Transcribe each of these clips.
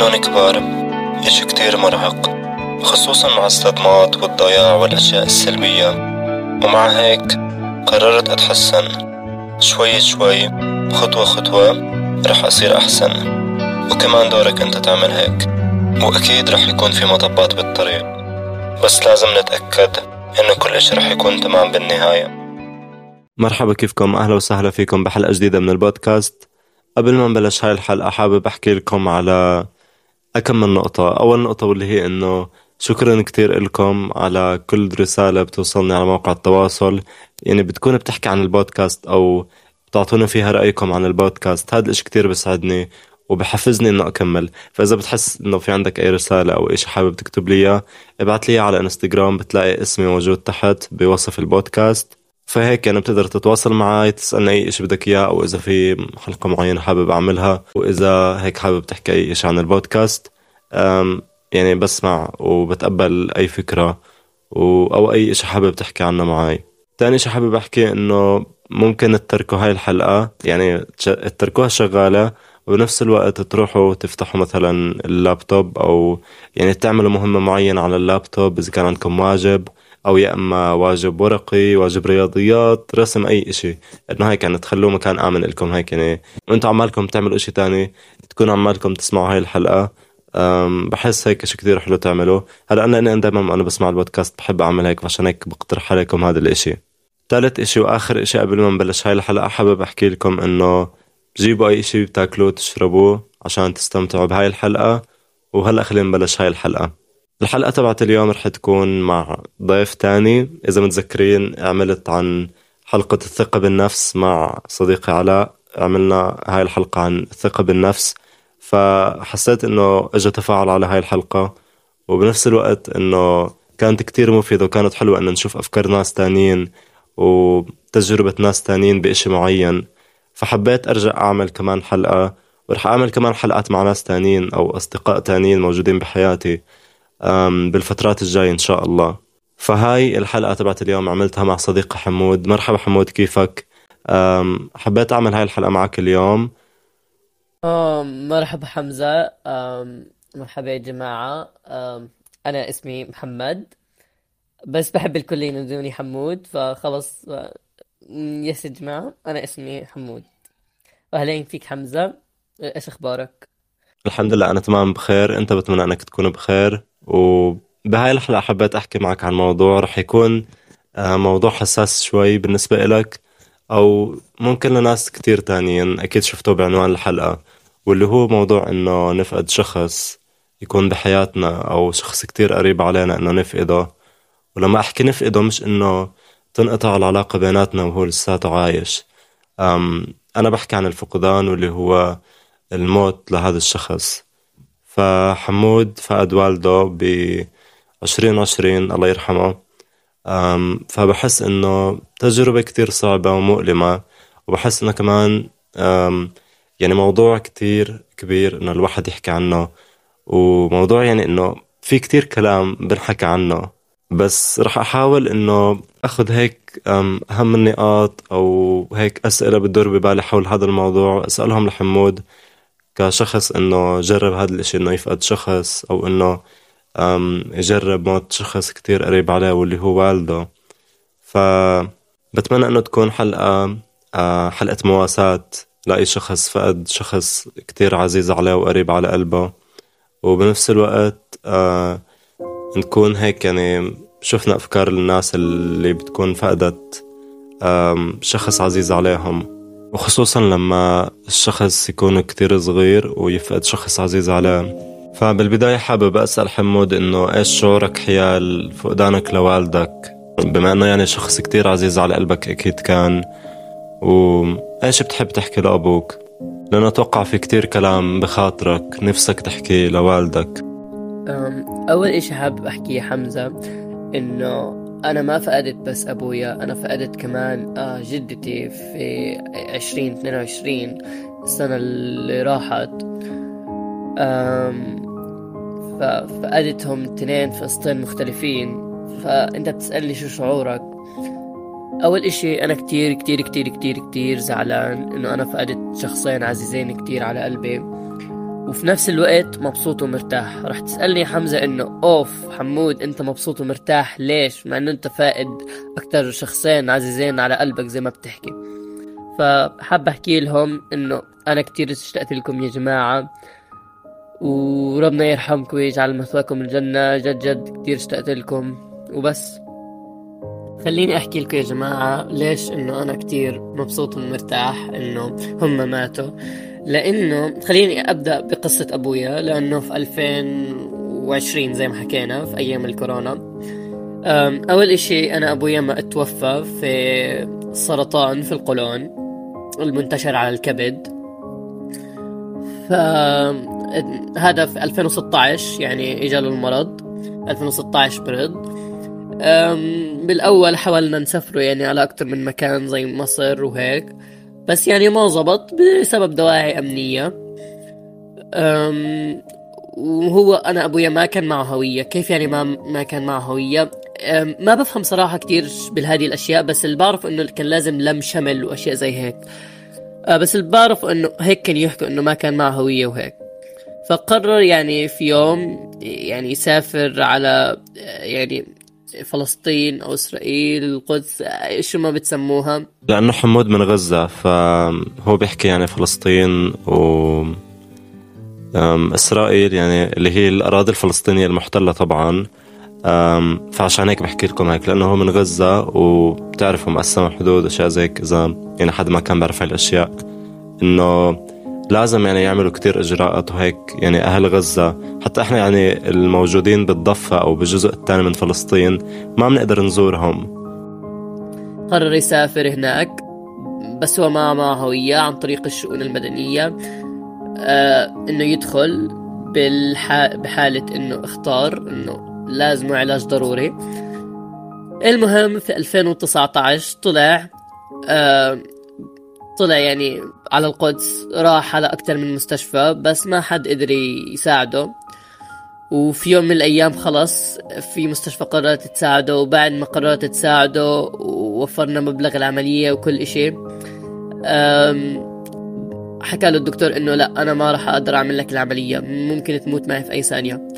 إنهم كبار إشي كتير مرهق خصوصا مع الصدمات والضياع والأشياء السلبية. ومع هيك قررت أتحسن. شوي شوي خطوة خطوة رح أصير أحسن. وكمان دورك أنت تعمل هيك. وأكيد رح يكون في مطبات بالطريق. بس لازم نتأكد إنه كل إشي رح يكون تمام بالنهاية. مرحبا كيفكم؟ أهلا وسهلا فيكم بحلقة جديدة من البودكاست. قبل ما نبلش هاي الحلقة حابب أحكي لكم على أكم من نقطة. أول نقطة واللي هي إنه شكرا كتير لكم على كل رسالة بتوصلني على موقع التواصل. يعني بتكون بتحكي عن البودكاست أو بتعطونا فيها رأيكم عن البودكاست. هذا الإشي كتير بسعدني وبحفزني إنه أكمل. فإذا بتحس إنه في عندك أي رسالة أو إيش حابب تكتب لي إياه ابعت لي على إنستغرام. بتلاقي اسمي موجود تحت بوصف البودكاست. فهيك يعني بتقدر تتواصل معي تسألني أي شيء بدك إياه أو إذا في حلقة معينة حابب أعملها وإذا هيك حابب تحكي أي شيء عن البودكاست. يعني بسمع وبتقبل أي فكرة أو أي شيء حابب تحكي عنه معي تاني شيء حابب أحكي إنه ممكن تتركوا هاي الحلقة يعني تتركوها شغالة وبنفس الوقت تروحوا تفتحوا مثلا اللابتوب أو يعني تعملوا مهمة معينة على اللابتوب إذا كان عندكم واجب. أو يا أما واجب ورقي واجب رياضيات رسم أي إشي. إنه هيك يعني تخلوه مكان آمن لكم هيك يعني وأنتم عمالكم تعملوا إشي تاني. تكونوا عمالكم تسمعوا هاي الحلقة. بحس هيك شيء كثير حلو تعمله هلا أنا أنا دائما أنا بسمع البودكاست بحب أعمل هيك عشان هيك بقترح عليكم هذا الإشي. ثالث إشي وآخر إشي قبل ما نبلش هاي الحلقة حابب أحكي لكم إنه جيبوا أي إشي بتاكلوه تشربوه عشان تستمتعوا بهاي الحلقة. وهلأ خلينا نبلش هاي الحلقة. الحلقة تبعت اليوم رح تكون مع ضيف تاني. إذا متذكرين عملت عن حلقة الثقة بالنفس مع صديقي علاء. عملنا هاي الحلقة عن الثقة بالنفس. فحسيت إنه إجا تفاعل على هاي الحلقة وبنفس الوقت إنه كانت كتير مفيدة وكانت حلوة إنه نشوف أفكار ناس تانيين وتجربة ناس تانيين بإشي معين. فحبيت أرجع أعمل كمان حلقة ورح أعمل كمان حلقات مع ناس تانيين أو أصدقاء تانيين موجودين بحياتي. بالفترات الجاية إن شاء الله. فهاي الحلقة تبعت اليوم عملتها مع صديقي حمود. مرحبا حمود كيفك؟ حبيت أعمل هاي الحلقة معك اليوم. مرحبا حمزة. مرحبا يا جماعة. أنا اسمي محمد. بس بحب الكل ينادوني حمود فخلص يس يا جماعة أنا اسمي حمود. أهلين فيك حمزة. إيش أخبارك؟ الحمد لله أنا تمام بخير. أنت بتمنى أنك تكون بخير. وبهاي الحلقة حبيت أحكي معك عن موضوع رح يكون آه، موضوع حساس شوي بالنسبة إلك أو ممكن لناس كتير تانيين أكيد شفتوه بعنوان الحلقة واللي هو موضوع إنه نفقد شخص يكون بحياتنا أو شخص كتير قريب علينا إنه نفقده. ولما أحكي نفقده مش إنه تنقطع العلاقة بيناتنا وهو لساته عايش. أنا بحكي عن الفقدان واللي هو الموت لهذا الشخص. فحمود فقد والده ب 2020 الله يرحمه فبحس إنه تجربة كتير صعبة ومؤلمة وبحس إنه كمان يعني موضوع كتير كبير إنه الواحد يحكي عنه وموضوع يعني إنه في كتير كلام بنحكى عنه بس رح أحاول إنه أخذ هيك أهم النقاط أو هيك أسئلة بتدور ببالي حول هذا الموضوع أسألهم لحمود كشخص إنه جرب هذا الإشي إنه يفقد شخص أو إنه يجرب موت شخص كتير قريب عليه واللي هو والده. فبتمنى إنه تكون حلقة حلقة مواساة لأي شخص فقد شخص كتير عزيز عليه وقريب على قلبه. وبنفس الوقت نكون هيك يعني شفنا أفكار الناس اللي بتكون فقدت شخص عزيز عليهم. وخصوصا لما الشخص يكون كتير صغير ويفقد شخص عزيز عليه. فبالبداية حابب أسأل حمود إنه إيش شعورك حيال فقدانك لوالدك؟ بما إنه يعني شخص كتير عزيز على قلبك أكيد كان. وإيش بتحب تحكي لأبوك؟ لأنه أتوقع في كتير كلام بخاطرك نفسك تحكي لوالدك. أول إشي حابب أحكيه حمزة إنه أنا ما فقدت بس أبويا أنا فقدت كمان آه، جدتي في عشرين اثنين وعشرين السنة اللي راحت. ففقدتهم اثنين في قسطين مختلفين. فأنت بتسألني شو شعورك؟ أول إشي أنا كتير كتير كتير كتير كتير زعلان إنه أنا فقدت شخصين عزيزين كتير على قلبي. وفي نفس الوقت مبسوط ومرتاح. رح تسألني حمزة إنه أوف حمود أنت مبسوط ومرتاح ليش؟ مع إنه أنت فائد أكتر شخصين عزيزين على قلبك زي ما بتحكي. فحاب أحكي لهم إنه أنا كتير اشتقت لكم يا جماعة وربنا يرحمكم ويجعل مثواكم الجنة. جد جد كتير اشتقت لكم. وبس. خليني أحكي لكم يا جماعة ليش إنه أنا كتير مبسوط ومرتاح إنه هم ماتوا. لأنه خليني أبدأ بقصة أبويا لأنه في 2020 زي ما حكينا في أيام الكورونا. أول إشي أنا أبويا ما أتوفى في سرطان في القولون المنتشر على الكبد. فهذا في 2016 يعني اجى له المرض 2016 برد. بالأول حاولنا نسافره يعني على أكتر من مكان زي مصر وهيك. بس يعني ما زبط بسبب دواعي أمنية. وهو أنا أبويا ما كان معه هوية. كيف يعني ما ما كان معه هوية؟ ما بفهم صراحة كتير بالهذه الأشياء بس اللي بعرف إنه كان لازم لم شمل وأشياء زي هيك. أه، بس اللي بعرف إنه هيك كان يحكوا إنه ما كان معه هوية وهيك. فقرر يعني في يوم يعني يسافر على يعني فلسطين أو إسرائيل القدس شو ما بتسموها. لأنه حمود من غزة فهو بيحكي يعني فلسطين و إسرائيل يعني اللي هي الأراضي الفلسطينية المحتلة طبعا. فعشان هيك بحكي لكم هيك لأنه هو من غزة وبتعرفوا مقسم حدود أشياء زي هيك اذا يعني حد ما كان بيعرف هاي الأشياء إنه لازم يعني يعملوا كتير إجراءات وهيك يعني أهل غزة حتى إحنا يعني الموجودين بالضفة أو بالجزء الثاني من فلسطين ما بنقدر نزورهم. قرر يسافر هناك بس هو ما معه هوية عن طريق الشؤون المدنية آه إنه يدخل بالح... بحالة إنه اختار إنه لازم علاج ضروري. المهم في 2019 طلع آه طلع يعني على القدس راح على أكتر من مستشفى بس ما حد قدر يساعده. وفي يوم من الأيام خلص في مستشفى قررت تساعده وبعد ما قررت تساعده ووفرنا مبلغ العملية وكل إشي حكى له الدكتور إنه لا أنا ما راح أقدر أعمل لك العملية ممكن تموت معي في أي ثانية.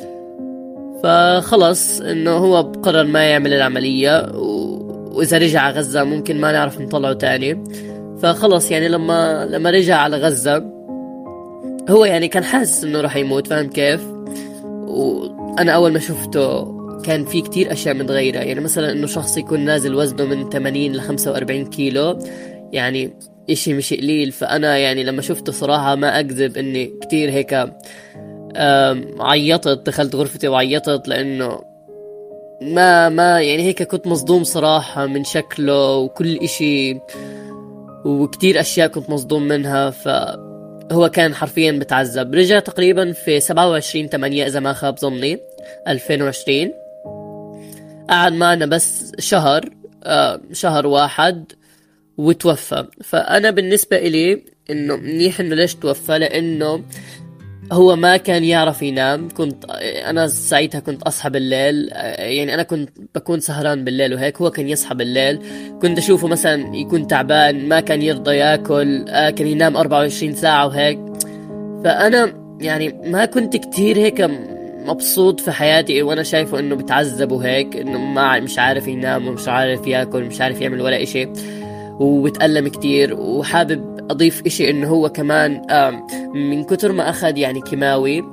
فخلص إنه هو قرر ما يعمل العملية وإذا رجع غزة ممكن ما نعرف نطلعه تاني. فخلص يعني لما لما رجع على غزة هو يعني كان حاسس إنه راح يموت فاهم كيف؟ وأنا أول ما شفته كان في كتير أشياء متغيرة يعني مثلا إنه شخص يكون نازل وزنه من 80 ل 45 كيلو يعني إشي مش قليل. فأنا يعني لما شفته صراحة ما أكذب إني كتير هيك عيطت دخلت غرفتي وعيطت لأنه ما ما يعني هيك كنت مصدوم صراحة من شكله وكل إشي وكتير أشياء كنت مصدوم منها فهو كان حرفيا بتعذب رجع تقريبا في 27 8 إذا ما خاب ظني 2020 قعد معنا بس شهر آه شهر واحد وتوفى. فأنا بالنسبة إلي إنه منيح إنه ليش توفى؟ لأنه هو ما كان يعرف ينام. كنت أنا ساعتها كنت أصحى بالليل يعني أنا كنت بكون سهران بالليل وهيك. هو كان يصحى بالليل. كنت أشوفه مثلا يكون تعبان ما كان يرضى يأكل كان ينام 24 ساعة وهيك. فأنا يعني ما كنت كتير هيك مبسوط في حياتي وأنا شايفه إنه بتعذب وهيك إنه ما مش عارف ينام ومش عارف يأكل مش عارف يعمل ولا إشي. وبتألم كتير وحابب أضيف إشي إنه هو كمان من كتر ما أخذ يعني كيماوي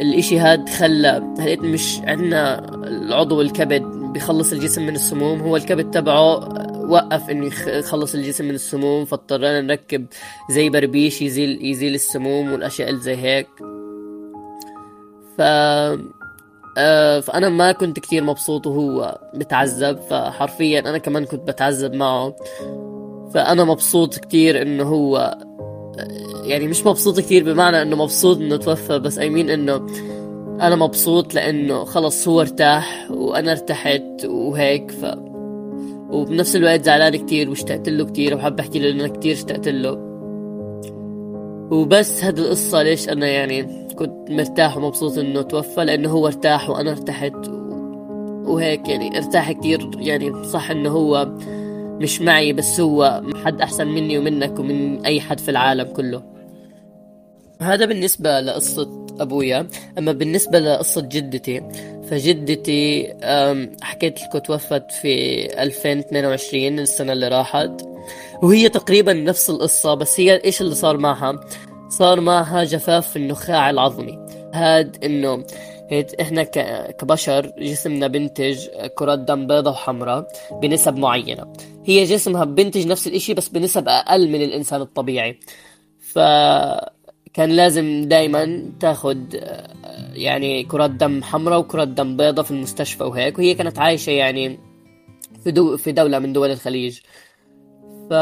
الإشي هاد خلى هلقيت مش عندنا العضو الكبد بيخلص الجسم من السموم هو الكبد تبعه وقف إنه يخلص الجسم من السموم فاضطرينا نركب زي بربيش يزيل يزيل السموم والأشياء اللي زي هيك. ف آه فأنا ما كنت كتير مبسوط وهو بتعذب فحرفيا أنا كمان كنت بتعذب معه. فأنا مبسوط كتير إنه هو يعني مش مبسوط كتير بمعنى إنه مبسوط إنه توفى بس أيمين إنه أنا مبسوط لأنه خلص هو ارتاح وأنا ارتحت وهيك ف وبنفس الوقت زعلان كتير واشتقت له كتير وحاب أحكي له إنه أنا كتير اشتقت له. وبس هذه القصة ليش أنا يعني كنت مرتاح ومبسوط إنه توفى؟ لأنه هو ارتاح وأنا ارتحت وهيك يعني ارتاح كتير يعني صح إنه هو مش معي بس هو حد أحسن مني ومنك ومن أي حد في العالم كله. هذا بالنسبة لقصة أبويا. أما بالنسبة لقصة جدتي فجدتي حكيت لكم توفت في 2022 السنة اللي راحت. وهي تقريبا نفس القصة بس هي إيش اللي صار معها؟ صار معها جفاف في النخاع العظمي. هاد إنه هيك إحنا ك- كبشر جسمنا بنتج كرات دم بيضاء وحمراء بنسب معينة. هي جسمها بنتج نفس الإشي بس بنسب أقل من الإنسان الطبيعي. فكان لازم دايما تاخد آه، يعني كرات دم حمراء وكرات دم بيضاء في المستشفى وهيك وهي كانت عايشة يعني في دو في دولة من دول الخليج. ف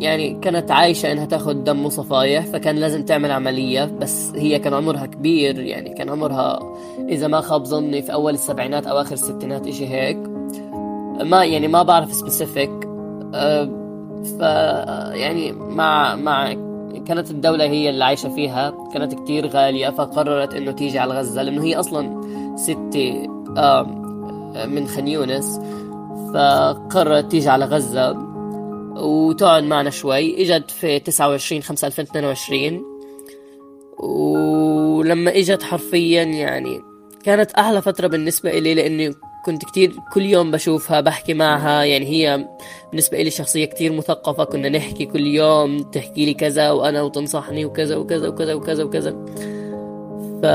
يعني كانت عايشة إنها تاخد دم وصفايح فكان لازم تعمل عملية بس هي كان عمرها كبير يعني كان عمرها إذا ما خاب ظني في أول السبعينات أو آخر الستينات إشي هيك. ما يعني ما بعرف سبيسيفيك ف يعني مع مع كانت الدولة هي اللي عايشة فيها كانت كتير غالية فقررت إنه تيجي على غزة لأنه هي أصلا آم، من خان يونس فقررت تيجي على غزة. وتقعد معنا شوي. إجت في 29 5 2022 ولما إجت حرفيا يعني كانت أحلى فترة بالنسبة إلي لأني كنت كتير كل يوم بشوفها بحكي معها. يعني هي بالنسبة إلي شخصية كتير مثقفة. كنا نحكي كل يوم تحكي لي كذا وأنا وتنصحني وكذا وكذا وكذا وكذا وكذا. ف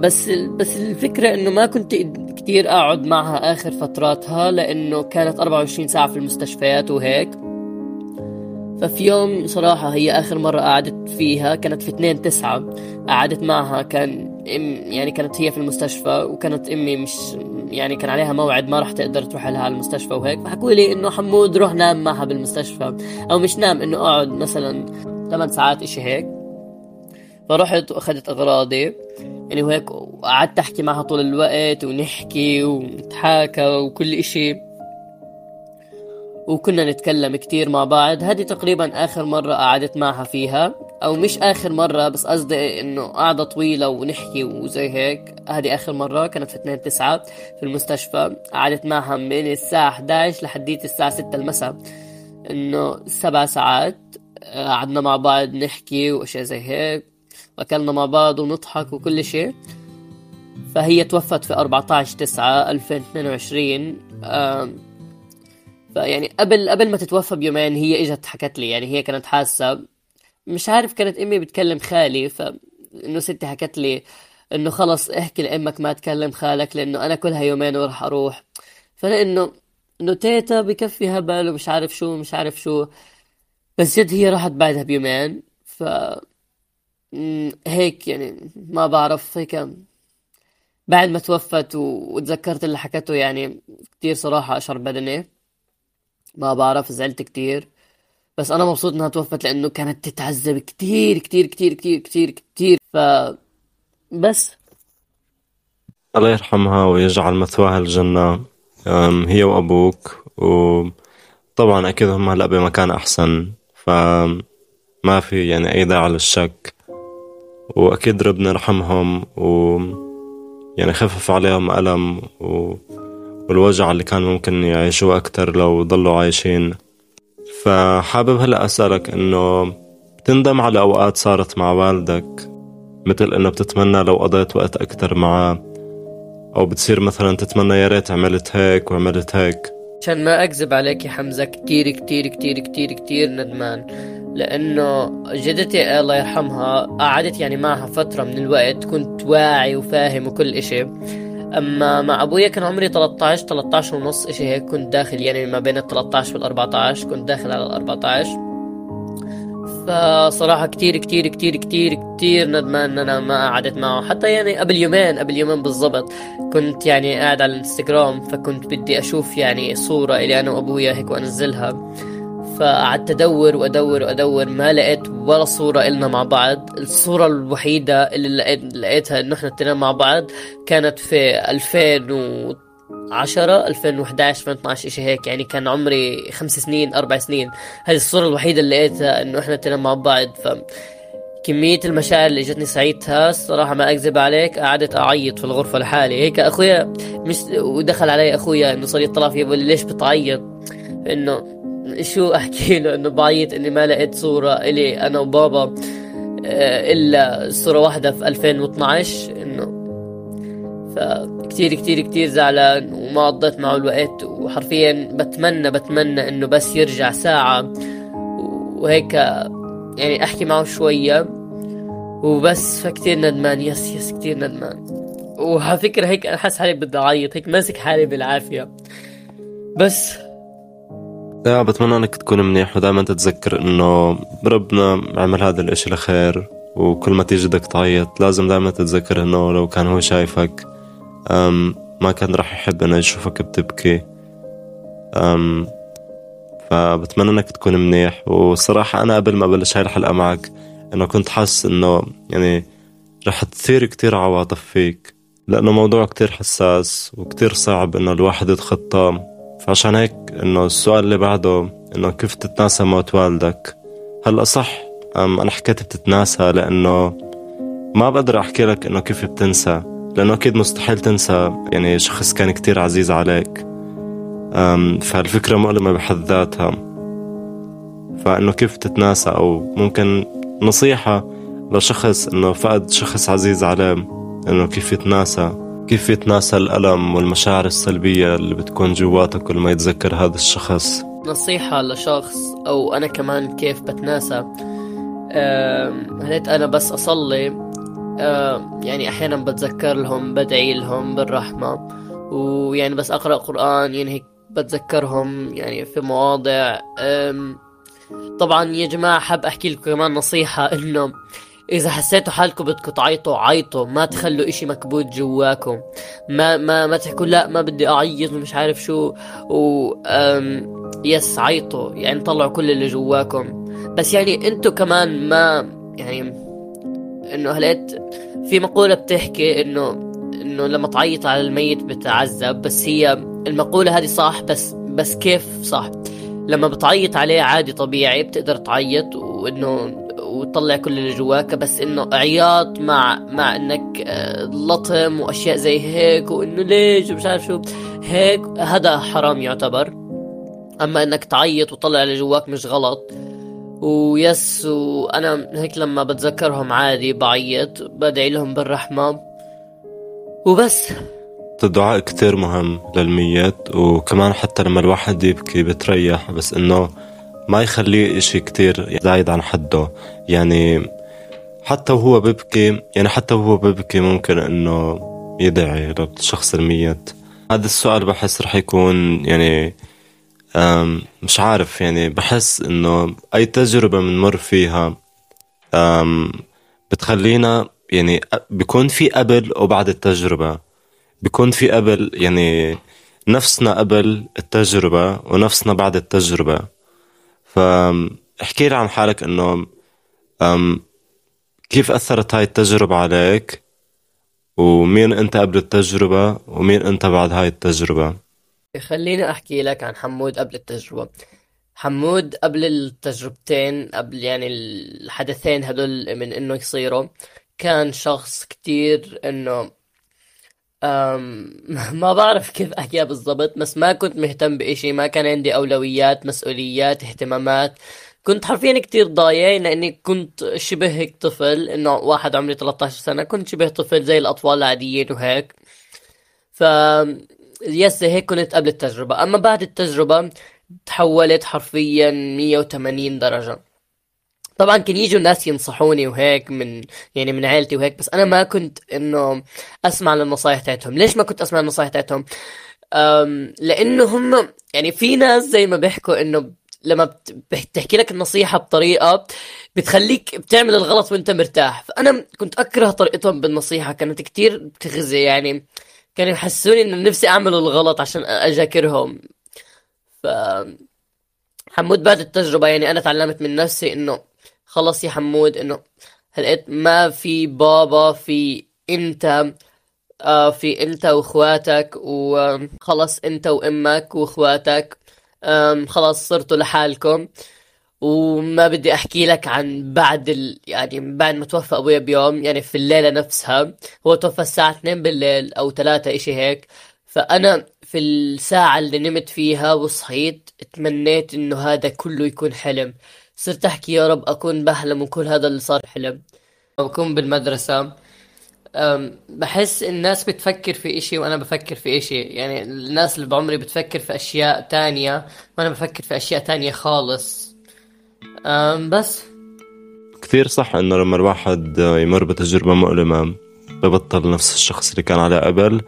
بس بس الفكرة إنه ما كنت كتير أقعد معها آخر فتراتها لأنه كانت 24 ساعة في المستشفيات وهيك. ففي يوم صراحة هي آخر مرة قعدت فيها كانت في 2 تسعة. قعدت معها كان إم يعني كانت هي في المستشفى وكانت أمي مش يعني كان عليها موعد ما راح تقدر تروح لها على المستشفى وهيك. فحكوا لي إنه حمود روح نام معها بالمستشفى. أو مش نام إنه أقعد مثلا 8 ساعات إشي هيك. فرحت واخدت أغراضي. يعني وهيك وقعدت أحكي معها طول الوقت ونحكي ونتحاكى وكل إشي. وكنا نتكلم كتير مع بعض. هذه تقريبا آخر مرة قعدت معها فيها. أو مش آخر مرة بس قصدي إنه قعدة طويلة ونحكي وزي هيك. هذه آخر مرة كانت في 2 تسعة في المستشفى. قعدت معها من الساعة 11 لحديت الساعة 6 المساء. إنه سبع ساعات قعدنا مع بعض نحكي وأشياء زي هيك. واكلنا مع بعض ونضحك وكل شيء. فهي توفت في 14 9 2022 آم، فيعني قبل قبل ما تتوفى بيومين هي إجت حكت لي يعني هي كانت حاسة. مش عارف كانت أمي بتكلم خالي فانه ستي حكت لي إنه خلص احكي لأمك ما تكلم خالك لأنه أنا كلها يومين وراح أروح. فأنا انه تيتا بكفي هبل ومش عارف شو مش عارف شو. بس جد هي راحت بعدها بيومين ف هيك يعني ما بعرف هيك بعد ما توفت وتذكرت اللي حكته يعني كتير صراحة أشعر بدني ما بعرف زعلت كتير. بس أنا مبسوط إنها توفت لأنه كانت تتعذب كتير كتير كتير كتير كتير كتير. ف بس. الله يرحمها ويجعل مثواها الجنة. هي وأبوك. وطبعا أكيد هم هلأ بمكان أحسن. فما في يعني أي داعي للشك. وأكيد ربنا يرحمهم. و يعني خفف عليهم ألم. و... والوجع اللي كان ممكن يعيشوه أكتر لو ضلوا عايشين. فحابب هلأ أسألك إنه بتندم على أوقات صارت مع والدك مثل إنه بتتمنى لو قضيت وقت أكتر معاه أو بتصير مثلا تتمنى يا ريت عملت هيك وعملت هيك؟ عشان ما أكذب عليك يا حمزة كتير كتير كتير كتير كتير ندمان. لأنه جدتي الله يرحمها قعدت يعني معها فترة من الوقت كنت واعي وفاهم وكل إشي. أما مع أبويا كان عمري 13 13 ونص إشي هيك. كنت داخل يعني ما بين ال 13 وال 14 كنت داخل على ال 14 فصراحة كتير كتير كتير كتير كتير ندمان إن أنا ما قعدت معه. حتى يعني قبل يومين قبل يومين بالضبط كنت يعني قاعد على الانستغرام فكنت بدي أشوف يعني صورة إلي أنا وأبويا هيك وأنزلها. فقعدت أدور وأدور وأدور ما لقيت ولا صورة إلنا مع بعض. الصورة الوحيدة اللي لقيت لقيتها إنه إحنا التنين مع بعض كانت في 2010 2011 2012 إشي هيك. يعني كان عمري خمس سنين أربع سنين. هذه الصورة الوحيدة اللي لقيتها إنه إحنا التنين مع بعض. ف كمية المشاعر اللي جتني ساعتها الصراحة ما أكذب عليك قعدت أعيط في الغرفة لحالي. هيك أخويا مش ودخل علي أخويا إنه صار يطلع لي ليش بتعيط؟ إنه شو أحكي؟ له انه بعيط إني ما لقيت صورة إلي أنا وبابا آه، إلا صورة واحدة في 2012 إنه فكتير كتير كتير زعلان وما قضيت معه الوقت وحرفيا بتمنى بتمنى إنه بس يرجع ساعة وهيك يعني أحكي معه شوية وبس فكتير ندمان يس يس كتير ندمان. وعلى فكرة هيك أنا حاسس حالي بدي أعيط هيك ماسك حالي بالعافية. بس لا بتمنى انك تكون منيح ودائما تتذكر انه ربنا عمل هذا الإشي لخير وكل ما تيجي بدك تعيط لازم دائما تتذكر انه لو كان هو شايفك أم ما كان راح يحب إنه يشوفك بتبكي. أم فبتمنى انك تكون منيح وصراحة أنا قبل ما أبلش هاي الحلقة معك إنه كنت حاسس إنه يعني رح تثير كتير عواطف فيك لأنه موضوع كتير حساس وكتير صعب إنه الواحد يتخطاه فعشان هيك إنه السؤال اللي بعده إنه كيف تتناسى موت والدك؟ هلأ صح أنا حكيت بتتناسى لأنه ما بقدر أحكي لك إنه كيف بتنسى لأنه أكيد مستحيل تنسى يعني شخص كان كتير عزيز عليك. فالفكرة مؤلمة بحد ذاتها. فإنه كيف تتناسى أو ممكن نصيحة لشخص إنه فقد شخص عزيز عليه إنه كيف يتناسى. كيف يتناسى الألم والمشاعر السلبية اللي بتكون جواته كل ما يتذكر هذا الشخص؟ نصيحة لشخص أو أنا كمان كيف بتناسى. هليت أنا بس أصلي. يعني أحيانا بتذكر لهم بدعي لهم بالرحمة. ويعني بس أقرأ قرآن يعني هيك بتذكرهم يعني في مواضع. طبعا يا جماعة حاب أحكي لكم كمان نصيحة إنه إذا حسيتوا حالكم بدكم تعيطوا عيطوا ما تخلوا إشي مكبوت جواكم. ما ما ما تحكوا لا ما بدي أعيط ومش عارف شو. و يس عيطوا يعني طلعوا كل اللي جواكم. بس يعني أنتوا كمان ما يعني إنه هلقيت في مقولة بتحكي إنه إنه لما تعيط على الميت بتعذب بس هي المقولة هذه صح بس بس كيف صح؟ لما بتعيط عليه عادي طبيعي بتقدر تعيط وإنه وتطلع كل اللي جواك بس إنه عياط مع مع إنك آه، لطم وأشياء زي هيك وإنه ليش؟ ومش عارف شو. هيك هذا حرام يعتبر. أما إنك تعيط وتطلع اللي جواك مش غلط. ويس وأنا هيك لما بتذكرهم عادي بعيط بدعي لهم بالرحمة. وبس. الدعاء كتير مهم للميت وكمان حتى لما الواحد يبكي بتريح بس إنه ما يخليه إشي كتير زايد عن حده. يعني حتى وهو ببكي يعني حتى وهو ببكي ممكن إنه يدعي للشخص الميت. هذا السؤال بحس رح يكون يعني مش عارف يعني بحس إنه أي تجربة بنمر فيها بتخلينا يعني بيكون في قبل وبعد التجربة. بيكون في قبل يعني نفسنا قبل التجربة ونفسنا بعد التجربة. فاحكي لي عن حالك إنه كيف أثرت هاي التجربة عليك؟ ومين أنت قبل التجربة؟ ومين أنت بعد هاي التجربة؟ خليني أحكي لك عن حمود قبل التجربة. حمود قبل التجربتين قبل يعني الحدثين هدول من إنه يصيروا كان شخص كتير إنه ما بعرف كيف أحكيها بالضبط بس ما كنت مهتم بإشي ما كان عندي أولويات مسؤوليات اهتمامات. كنت حرفيا كتير ضايع لأني كنت شبه هيك طفل إنه واحد عمري 13 سنة كنت شبه طفل زي الأطفال العاديين وهيك. ف يس هيك كنت قبل التجربة. أما بعد التجربة تحولت حرفيا 180 درجة. طبعا كان يجوا ناس ينصحوني وهيك من يعني من عيلتي وهيك بس أنا ما كنت إنه أسمع للنصايح تاعتهم. ليش ما كنت أسمع للنصايح تاعتهم؟ لأنه هم يعني في ناس زي ما بيحكوا إنه لما بتحكي لك النصيحة بطريقة بتخليك بتعمل الغلط وأنت مرتاح. فأنا كنت أكره طريقتهم بالنصيحة كانت كتير بتغزي يعني كانوا يحسوني إنه نفسي أعمل الغلط عشان اجاكرهم ف حمود بعد التجربة يعني أنا تعلمت من نفسي إنه خلص يا حمود إنه هلقيت ما في بابا في إنت آه في إنت وإخواتك وخلص إنت وإمك وإخواتك. خلاص صرتوا لحالكم. وما بدي أحكي لك عن بعد ال... يعني بعد ما توفى أبويا بيوم يعني في الليلة نفسها. هو توفى الساعة 2 بالليل أو 3 إشي هيك. فأنا في الساعة اللي نمت فيها وصحيت تمنيت إنه هذا كله يكون حلم. صرت أحكي يا رب أكون بحلم وكل هذا اللي صار حلم. بكون بالمدرسة بحس الناس بتفكر في إشي وأنا بفكر في إشي. يعني الناس اللي بعمري بتفكر في أشياء تانية وأنا بفكر في أشياء تانية خالص. بس. كثير صح إنه لما الواحد يمر بتجربة مؤلمة ببطل نفس الشخص اللي كان عليه قبل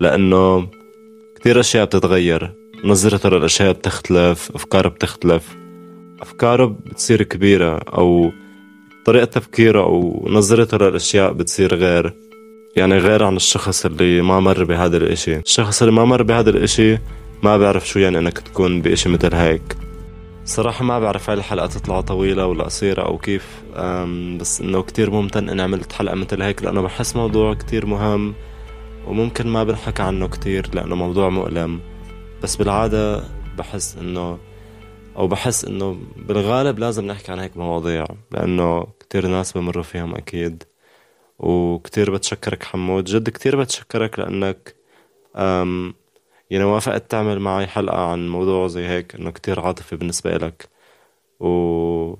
لأنه كثير أشياء بتتغير. نظرته للأشياء بتختلف أفكاره بتختلف. أفكاره بتصير كبيرة أو طريقة تفكيره أو نظرته للأشياء بتصير غير يعني غير عن الشخص اللي ما مر بهذا الإشي. الشخص اللي ما مر بهذا الإشي ما بيعرف شو يعني إنك تكون بإشي مثل هيك. صراحة ما بعرف هاي الحلقة تطلع طويلة ولا قصيرة أو كيف بس إنه كتير ممتن إني عملت حلقة مثل هيك لأنه بحس موضوع كتير مهم وممكن ما بنحكى عنه كتير لأنه موضوع مؤلم. بس بالعادة بحس إنه أو بحس إنه بالغالب لازم نحكي عن هيك مواضيع لأنه كتير ناس بمروا فيهم أكيد. وكتير بتشكرك حمود. جد كتير بتشكرك لأنك أم يعني وافقت تعمل معي حلقة عن موضوع زي هيك إنه كتير عاطفي بالنسبة إلك. و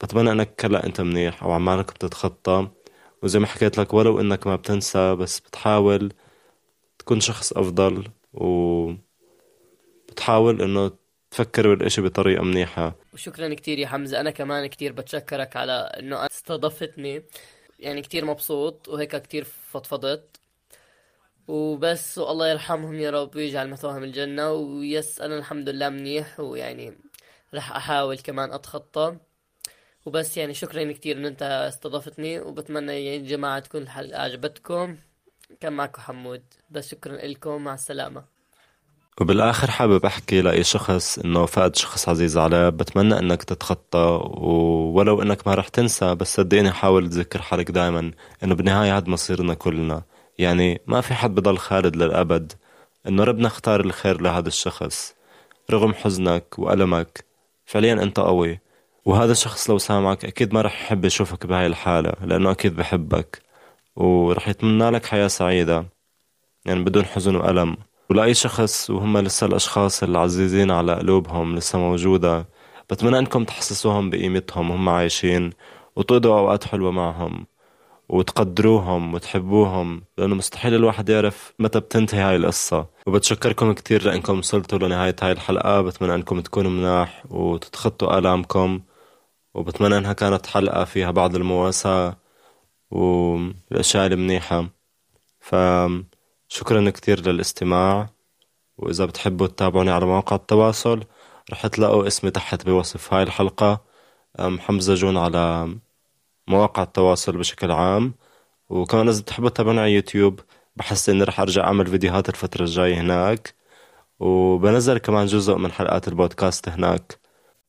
بتمنى إنك هلأ أنت منيح أو عمالك بتتخطى. وزي ما حكيت لك ولو إنك ما بتنسى بس بتحاول تكون شخص أفضل. و بتحاول إنه تفكر بالإشي بطريقة منيحة. وشكرا كتير يا حمزة. أنا كمان كتير بتشكرك على إنه استضفتني. يعني كتير مبسوط وهيك كتير فضفضت. وبس والله يرحمهم يا رب ويجعل مثواهم الجنة. ويس أنا الحمد لله منيح. ويعني رح أحاول كمان أتخطى. وبس يعني شكرا كتير إن أنت استضفتني. وبتمنى يا جماعة تكون الحلقة عجبتكم. كان معكم حمود. بس شكرا لكم. مع السلامة. وبالآخر حابب أحكي لأي شخص إنه فقد شخص عزيز عليه. بتمنى إنك تتخطى ولو إنك ما رح تنسى بس صدقني حاول تذكر حالك دائما إنه بالنهاية هاد مصيرنا كلنا. يعني ما في حد بضل خالد للأبد. إنه ربنا اختار الخير لهذا الشخص. رغم حزنك وألمك فعليا أنت قوي. وهذا الشخص لو سامعك أكيد ما رح يحب يشوفك بهاي الحالة لأنه أكيد بحبك. ورح يتمنى لك حياة سعيدة يعني بدون حزن وألم. ولأي شخص وهم لسه الأشخاص العزيزين على قلوبهم لسه موجودة بتمنى أنكم تحسسوهم بقيمتهم وهم عايشين وتقضوا أوقات حلوة معهم وتقدروهم وتحبوهم لأنه مستحيل الواحد يعرف متى بتنتهي هاي القصة. وبتشكركم كتير لأنكم وصلتوا لنهاية هاي الحلقة بتمنى أنكم تكونوا مناح وتتخطوا آلامكم وبتمنى أنها كانت حلقة فيها بعض المواساة والأشياء المنيحة. فشكرا كتير للاستماع. وإذا بتحبوا تتابعوني على مواقع التواصل رح تلاقوا اسمي تحت بوصف هاي الحلقة. حمزة جون على مواقع التواصل بشكل عام. وكمان إذا بتحبوا تتابعوني على يوتيوب بحس إني رح أرجع أعمل فيديوهات الفترة الجاية هناك. وبنزل كمان جزء من حلقات البودكاست هناك.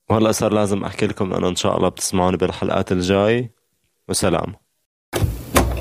وهلأ صار لازم أحكي لكم أنه إن شاء الله بتسمعوني بالحلقات الجاي. وسلام.